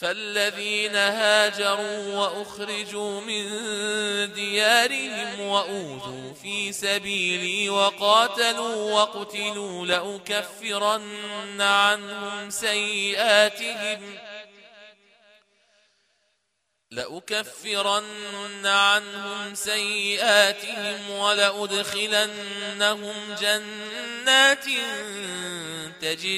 فالذين هاجروا وأخرجوا من ديارهم وأوذوا في سبيلي وقاتلوا وقتلوا لأكفرن عنهم سيئاتهم لأكفرن عنهم سيئاتهم ولأدخلنهم جنات تجري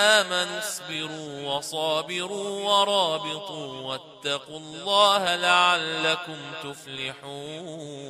آمنوا اصبروا وصابروا ورابطوا واتقوا الله لعلكم تفلحون.